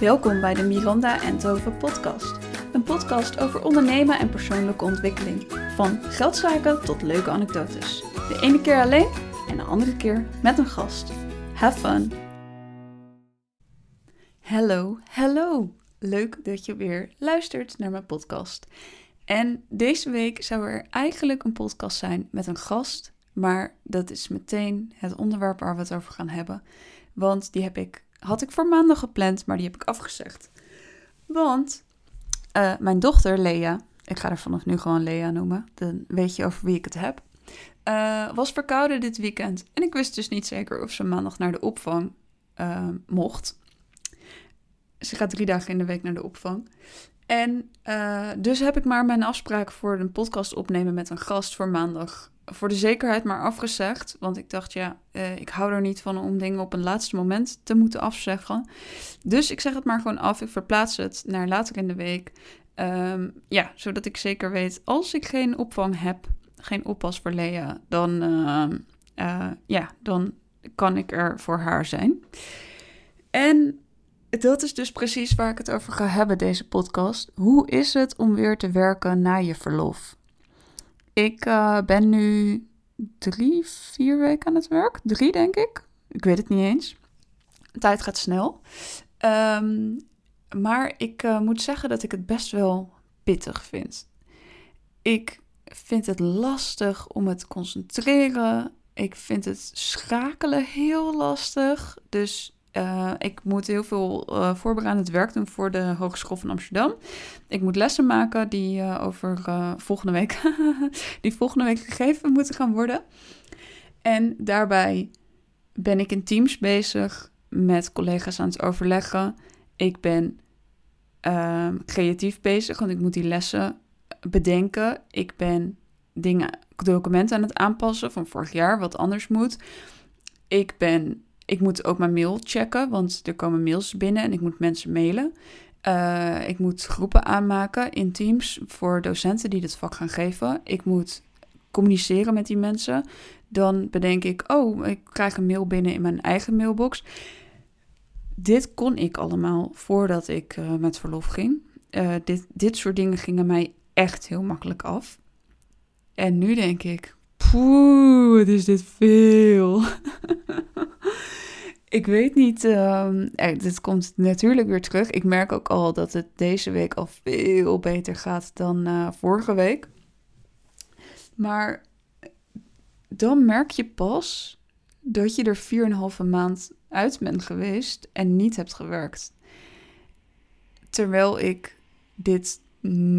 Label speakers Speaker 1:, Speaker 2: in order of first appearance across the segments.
Speaker 1: Welkom bij de Miranda en podcast. Een podcast over ondernemen en persoonlijke ontwikkeling. Van geldzaken tot leuke anekdotes. De ene keer alleen en de andere keer met een gast. Have fun! Hallo, hallo! Leuk dat je weer luistert naar mijn podcast. En deze week zou er eigenlijk een podcast zijn met een gast, maar dat is meteen het onderwerp waar we het over gaan hebben. Want die heb ik, had ik voor maandag gepland, maar die heb ik afgezegd. Want uh, mijn dochter Lea, ik ga haar vanaf nu gewoon Lea noemen, dan weet je over wie ik het heb, uh, was verkouden dit weekend. En ik wist dus niet zeker of ze maandag naar de opvang uh, mocht. Ze gaat drie dagen in de week naar de opvang. En dus heb ik maar mijn afspraak voor een podcast opnemen met een gast voor maandag. Voor de zekerheid maar afgezegd. Want ik dacht, ja, uh, ik hou er niet van om dingen op een laatste moment te moeten afzeggen. Dus ik zeg het maar gewoon af. Ik verplaats het naar later in de week. Um, ja, zodat ik zeker weet, als ik geen opvang heb, geen oppas voor Lea, dan, uh, ja, dan kan ik er voor haar zijn. En dat is dus precies waar ik het over ga hebben, deze podcast. Hoe is het om weer te werken na je verlof? Ik uh, ben nu drie, vier weken aan het werk. Drie, denk ik. Ik weet het niet eens. Tijd gaat snel. Um, maar ik uh, moet zeggen dat ik het best wel pittig vind. Ik vind het lastig om het concentreren. Ik vind het schakelen heel lastig. Dus uh, ik moet heel veel uh, voorbereidend werk doen voor de Hogeschool van Amsterdam. Ik moet lessen maken die uh, over volgende week, die volgende week gegeven moeten gaan worden. En daarbij ben ik in teams bezig met collega's aan het overleggen. Ik ben ehm, creatief bezig, want ik moet die lessen bedenken. Ik ben dingen, documenten aan het aanpassen van vorig jaar, wat anders moet. Ik ben ik moet ook mijn mail checken, want er komen mails binnen en ik moet mensen mailen. Uh, ik moet groepen aanmaken in teams voor docenten die dit vak gaan geven. Ik moet communiceren met die mensen. Dan bedenk ik, oh, ik krijg een mail binnen in mijn eigen mailbox. Dit kon ik allemaal voordat ik uh, met verlof ging. Uh, dit, dit soort dingen gingen mij echt heel makkelijk af. En nu denk ik, poeh, wat is dit veel. ik weet niet. Um, dit komt natuurlijk weer terug. Ik merk ook al dat het deze week al veel beter gaat dan uh, vorige week. Maar dan merk je pas dat je er 4,5 maand uit bent geweest en niet hebt gewerkt. Terwijl ik dit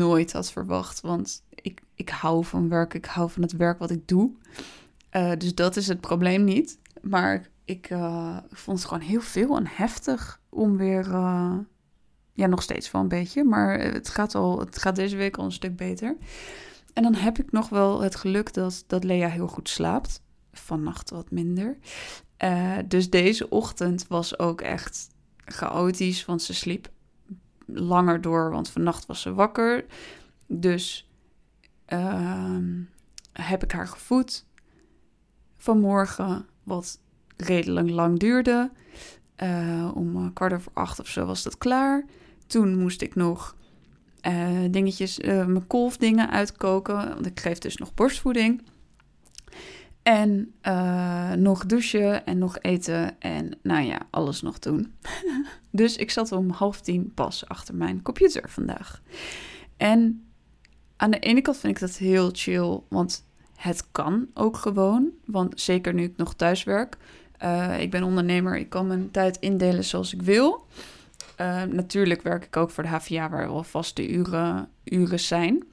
Speaker 1: nooit had verwacht. Want ik, ik hou van werk. Ik hou van het werk wat ik doe. Uh, dus dat is het probleem niet. Maar ik uh, vond het gewoon heel veel en heftig om weer. Uh, ja, nog steeds wel een beetje. Maar het gaat, al, het gaat deze week al een stuk beter. En dan heb ik nog wel het geluk dat, dat Lea heel goed slaapt. Vannacht wat minder. Uh, dus deze ochtend was ook echt chaotisch, want ze sliep langer door, want vannacht was ze wakker. Dus ehm, heb ik haar gevoed vanmorgen, wat redelijk lang duurde. Uh, om kwart over acht of zo was dat klaar. Toen moest ik nog uh, dingetjes, uh, mijn kolfdingen uitkoken, want ik geef dus nog borstvoeding. En nog douchen en nog eten en nou ja, alles nog doen. dus ik zat om half tien pas achter mijn computer vandaag. En aan de ene kant vind ik dat heel chill, want het kan ook gewoon. Want zeker nu ik nog thuis werk. Uh, ik ben ondernemer, ik kan mijn tijd indelen zoals ik wil. Uh, natuurlijk werk ik ook voor de HVA, waar wel vaste uren, uren zijn.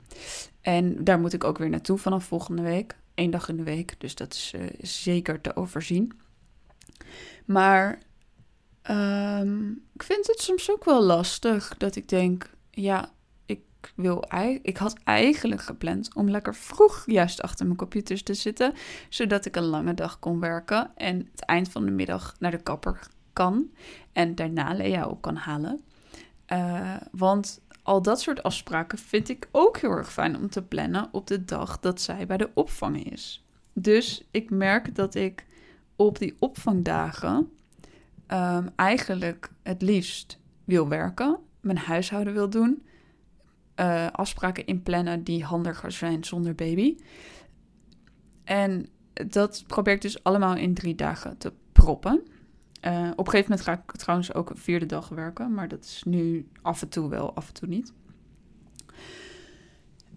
Speaker 1: En daar moet ik ook weer naartoe vanaf volgende week. Eén dag in de week, dus dat is, is zeker te overzien. Maar um, ik vind het soms ook wel lastig dat ik denk, ja, wil, ik had eigenlijk gepland om lekker vroeg juist achter mijn computers te zitten, zodat ik een lange dag kon werken en het eind van de middag naar de kapper kan en daarna Lea op kan halen. Uh, want al dat soort afspraken vind ik ook heel erg fijn om te plannen op de dag dat zij bij de opvang is. Dus ik merk dat ik op die opvangdagen um, eigenlijk het liefst wil werken, mijn huishouden wil doen, uh, afspraken inplannen die handiger zijn zonder baby. En dat probeer ik dus allemaal in drie dagen te proppen. Uh, op een gegeven moment ga ik trouwens ook een vierde dag werken, maar dat is nu af en toe wel, af en toe niet.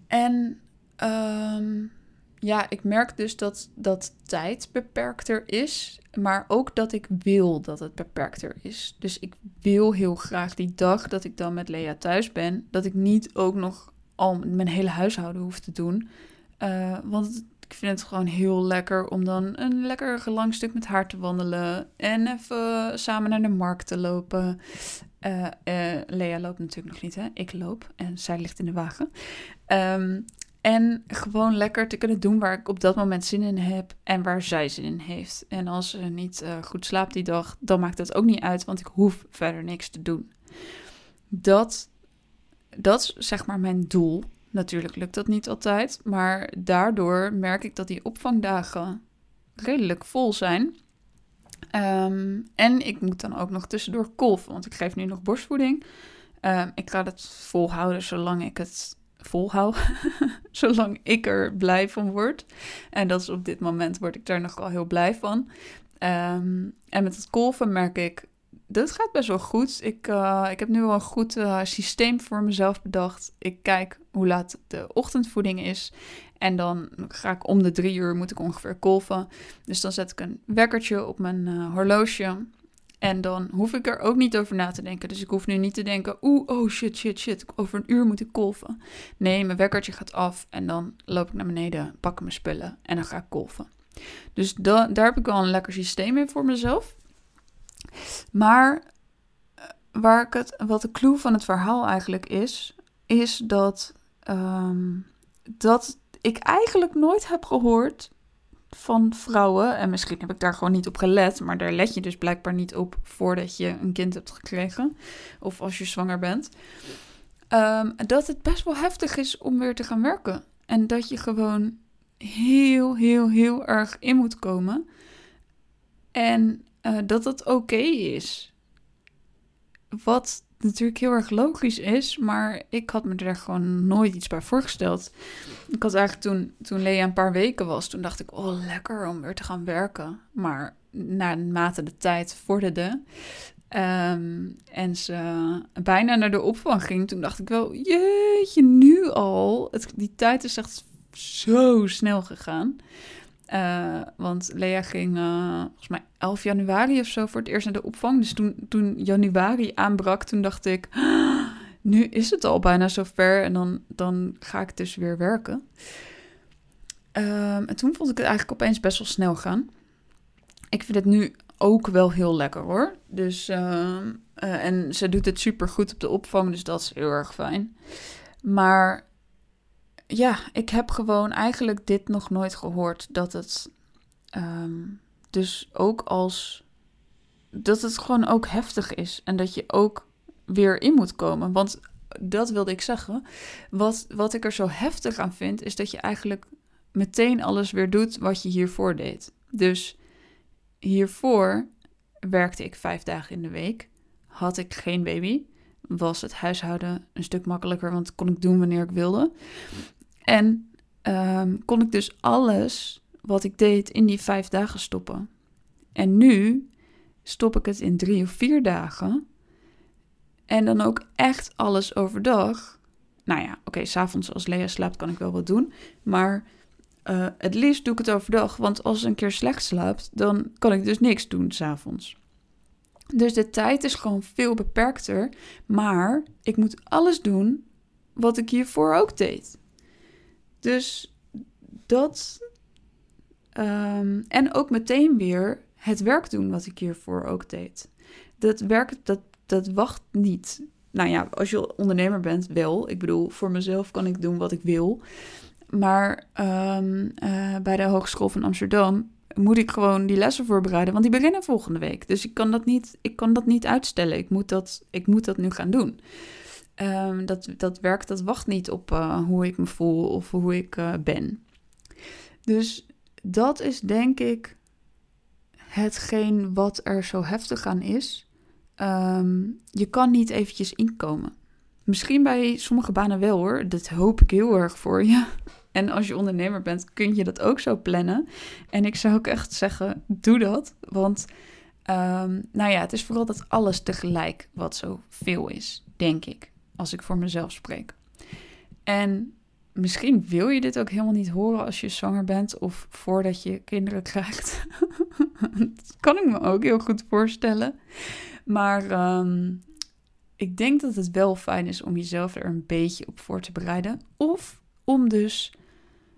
Speaker 1: En um, ja, ik merk dus dat dat tijd beperkter is, maar ook dat ik wil dat het beperkter is. Dus ik wil heel graag die dag dat ik dan met Lea thuis ben, dat ik niet ook nog al mijn hele huishouden hoef te doen. Uh, want ik vind het gewoon heel lekker om dan een lekker lang stuk met haar te wandelen en even samen naar de markt te lopen. Uh, uh, Lea loopt natuurlijk nog niet, hè? Ik loop en zij ligt in de wagen. Um, en gewoon lekker te kunnen doen waar ik op dat moment zin in heb en waar zij zin in heeft. En als ze niet uh, goed slaapt die dag, dan maakt dat ook niet uit, want ik hoef verder niks te doen. Dat, dat is zeg maar mijn doel. Natuurlijk lukt dat niet altijd, maar daardoor merk ik dat die opvangdagen redelijk vol zijn. Um, en ik moet dan ook nog tussendoor kolven, want ik geef nu nog borstvoeding. Um, ik ga het volhouden zolang ik het volhoud. Zolang ik er blij van word. En dat is op dit moment word ik daar nogal heel blij van. Um, en met het kolven merk ik, dat gaat best wel goed. Ik, uh, ik heb nu wel een goed uh, systeem voor mezelf bedacht. Ik kijk hoe laat de ochtendvoeding is. En dan ga ik om de drie uur moet ik ongeveer kolven. Dus dan zet ik een wekkertje op mijn uh, horloge. En dan hoef ik er ook niet over na te denken. Dus ik hoef nu niet te denken, oeh, oh shit, shit, shit. Over een uur moet ik kolven. Nee, mijn wekkertje gaat af en dan loop ik naar beneden, pak mijn spullen en dan ga ik kolven. Dus da daar heb ik wel een lekker systeem in voor mezelf. Maar eh, waar ik het, wat de clue van het verhaal eigenlijk is, is dat, um, dat ik eigenlijk nooit heb gehoord van vrouwen. En misschien heb ik daar gewoon niet op gelet, maar daar let je dus blijkbaar niet op voordat je een kind hebt gekregen. Of als je zwanger bent. Um, dat het best wel heftig is om weer te gaan werken. En dat je gewoon heel, heel, heel erg in moet komen. En uh, dat het oké is. Wat natuurlijk heel erg logisch is, maar ik had me er gewoon nooit iets bij voorgesteld. Ik had eigenlijk toen, toen Lea een paar weken was, toen dacht ik, oh lekker om weer te gaan werken. Maar naarmate de tijd vorderde um, en ze bijna naar de opvang ging, toen dacht ik wel, jeetje, nu al. Het, die tijd is echt zo snel gegaan. Uh, want Lea ging uh, volgens mij 11 januari of zo voor het eerst naar de opvang. Dus toen, toen januari aanbrak, toen dacht ik, ah, nu is het al bijna zover en dan, dan ga ik dus weer werken. Um, en toen vond ik het eigenlijk opeens best wel snel gaan. Ik vind het nu ook wel heel lekker hoor. Dus, uh, uh, en ze doet het super goed op de opvang, dus dat is heel erg fijn. Maar ja, ik heb gewoon eigenlijk dit nog nooit gehoord. Dat het um, dus ook als. Dat het gewoon ook heftig is. En dat je ook weer in moet komen. Want dat wilde ik zeggen. Wat, wat ik er zo heftig aan vind, is dat je eigenlijk meteen alles weer doet wat je hiervoor deed. Dus hiervoor werkte ik vijf dagen in de week. Had ik geen baby. Was het huishouden een stuk makkelijker, want kon ik doen wanneer ik wilde. En um, kon ik dus alles wat ik deed in die vijf dagen stoppen. En nu stop ik het in drie of vier dagen. En dan ook echt alles overdag. Nou ja, oké, okay, s'avonds als Lea slaapt kan ik wel wat doen. Maar uh, het liefst doe ik het overdag. Want als ze een keer slecht slaapt, dan kan ik dus niks doen s'avonds. Dus de tijd is gewoon veel beperkter. Maar ik moet alles doen wat ik hiervoor ook deed. Dus dat. Um, en ook meteen weer het werk doen wat ik hiervoor ook deed. Dat werk, dat, dat wacht niet. Nou ja, als je ondernemer bent, wel. Ik bedoel, voor mezelf kan ik doen wat ik wil. Maar um, uh, bij de Hogeschool van Amsterdam moet ik gewoon die lessen voorbereiden, want die beginnen volgende week. Dus ik kan dat niet, ik kan dat niet uitstellen. Ik moet dat, ik moet dat nu gaan doen. Um, dat, dat werk dat wacht niet op uh, hoe ik me voel of hoe ik uh, ben. Dus dat is denk ik hetgeen wat er zo heftig aan is. ehm, je kan niet eventjes inkomen. Misschien bij sommige banen wel hoor. Dat hoop ik heel erg voor je. En als je ondernemer bent, kun je dat ook zo plannen. En ik zou ook echt zeggen, doe dat. Want um, nou ja, het is vooral dat alles tegelijk wat zo veel is, denk ik. Als ik voor mezelf spreek. En misschien wil je dit ook helemaal niet horen als je zwanger bent of voordat je kinderen krijgt. dat kan ik me ook heel goed voorstellen. Maar um, ik denk dat het wel fijn is om jezelf er een beetje op voor te bereiden. Of om dus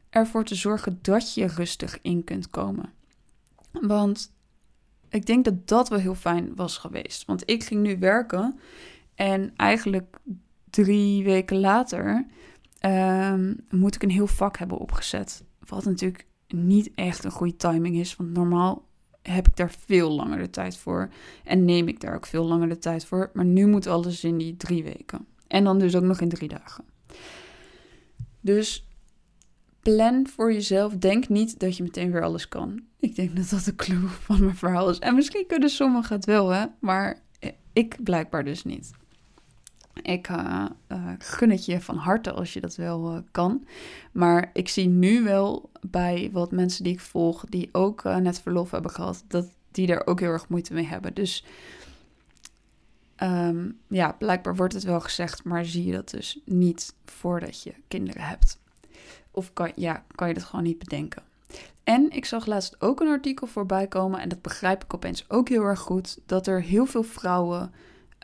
Speaker 1: ervoor te zorgen dat je rustig in kunt komen. Want ik denk dat dat wel heel fijn was geweest. Want ik ging nu werken en eigenlijk drie weken later um, moet ik een heel vak hebben opgezet. Wat natuurlijk niet echt een goede timing is. Want normaal heb ik daar veel langer de tijd voor. En neem ik daar ook veel langer de tijd voor. Maar nu moet alles in die drie weken. En dan dus ook nog in drie dagen. Dus plan voor jezelf. Denk niet dat je meteen weer alles kan. Ik denk dat dat de clue van mijn verhaal is. En misschien kunnen sommigen het wel, hè. Maar ik blijkbaar dus niet. Ik uh, uh, gun het je van harte als je dat wel uh, kan. Maar ik zie nu wel bij wat mensen die ik volg, die ook net verlof hebben gehad, dat die daar ook heel erg moeite mee hebben. Dus um, ja, blijkbaar wordt het wel gezegd, maar zie je dat dus niet voordat je kinderen hebt. Of kan, ja, kan je dat gewoon niet bedenken. En ik zag laatst ook een artikel voorbij komen, en dat begrijp ik opeens ook heel erg goed, dat er heel veel vrouwen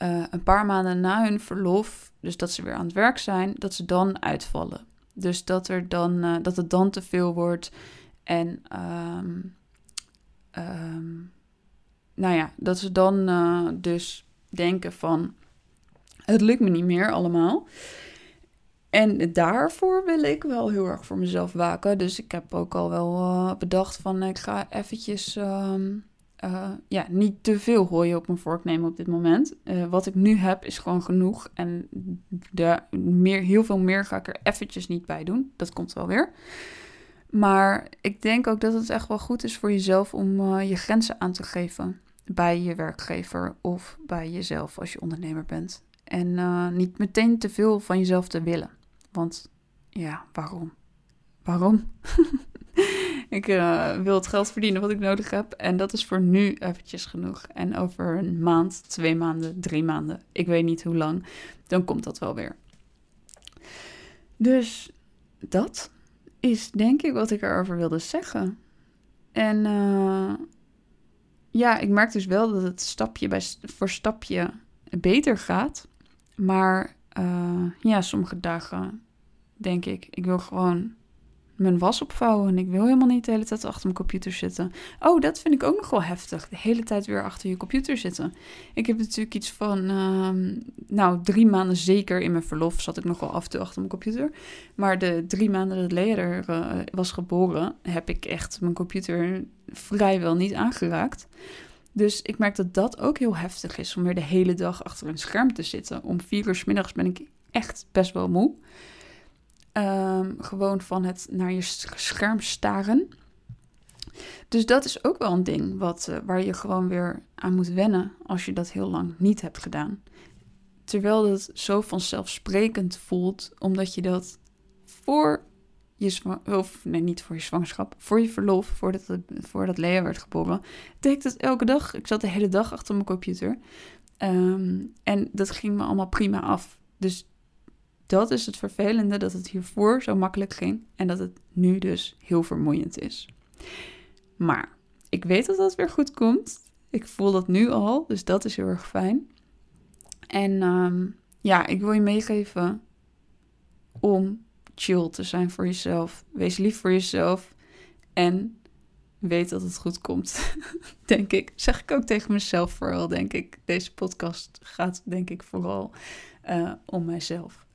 Speaker 1: uh, een paar maanden na hun verlof, dus dat ze weer aan het werk zijn, dat ze dan uitvallen. Dus dat, er dan, uh, dat het dan te veel wordt. En um, um, nou ja, dat ze dan uh, dus denken van het lukt me niet meer allemaal. En daarvoor wil ik wel heel erg voor mezelf waken. Dus ik heb ook al wel bedacht van ik ga eventjes um, uh, ja, niet te veel hooi op mijn vork nemen op dit moment. Uh, wat ik nu heb is gewoon genoeg. En de, meer, heel veel meer ga ik er eventjes niet bij doen. Dat komt wel weer. Maar ik denk ook dat het echt wel goed is voor jezelf om uh, je grenzen aan te geven. Bij je werkgever of bij jezelf als je ondernemer bent. En niet meteen te veel van jezelf te willen. Want ja, waarom? Waarom? ik uh, wil het geld verdienen wat ik nodig heb. En dat is voor nu eventjes genoeg. En over een maand, twee maanden, drie maanden, ik weet niet hoe lang, dan komt dat wel weer. Dus dat is denk ik wat ik erover wilde zeggen. En uh, ja, ik merk dus wel dat het stapje bij, voor stapje beter gaat. Maar uh, ja, sommige dagen denk ik, ik wil gewoon mijn was opvouwen. En ik wil helemaal niet de hele tijd achter mijn computer zitten. Oh, dat vind ik ook nog wel heftig. De hele tijd weer achter je computer zitten. Ik heb natuurlijk iets van, uh, nou, drie maanden zeker in mijn verlof zat ik nog wel af en toe achter mijn computer. Maar de drie maanden dat Lea uh, was geboren, heb ik echt mijn computer vrijwel niet aangeraakt. Dus ik merk dat dat ook heel heftig is om weer de hele dag achter een scherm te zitten. Om vier uur s middags ben ik echt best wel moe. Um, gewoon van het naar je scherm staren. Dus dat is ook wel een ding wat, uh, waar je gewoon weer aan moet wennen als je dat heel lang niet hebt gedaan. Terwijl het zo vanzelfsprekend voelt, omdat je dat voor je of nee, niet voor je zwangerschap, voor je verlof, voordat, voordat Lea werd geboren, deed dat elke dag. Ik zat de hele dag achter mijn computer. Um, en dat ging me allemaal prima af. Dus dat is het vervelende dat het hiervoor zo makkelijk ging en dat het nu dus heel vermoeiend is. Maar ik weet dat dat weer goed komt. Ik voel dat nu al, dus dat is heel erg fijn. En um, ja, ik wil je meegeven om chill te zijn voor jezelf. Wees lief voor jezelf en weet dat het goed komt, denk ik. Zeg ik ook tegen mezelf vooral, denk ik. Deze podcast gaat, denk ik, vooral uh, om mijzelf.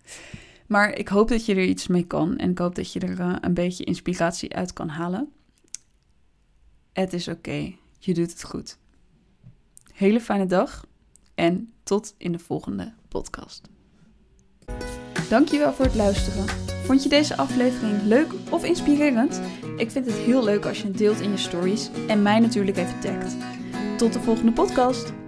Speaker 1: Maar ik hoop dat je er iets mee kan en ik hoop dat je er uh, een beetje inspiratie uit kan halen. Het is oké, je doet het goed. Hele fijne dag en tot in de volgende podcast. Dankjewel voor het luisteren. Vond je deze aflevering leuk of inspirerend? Ik vind het heel leuk als je het deelt in je stories en mij natuurlijk even tagt. Tot de volgende podcast.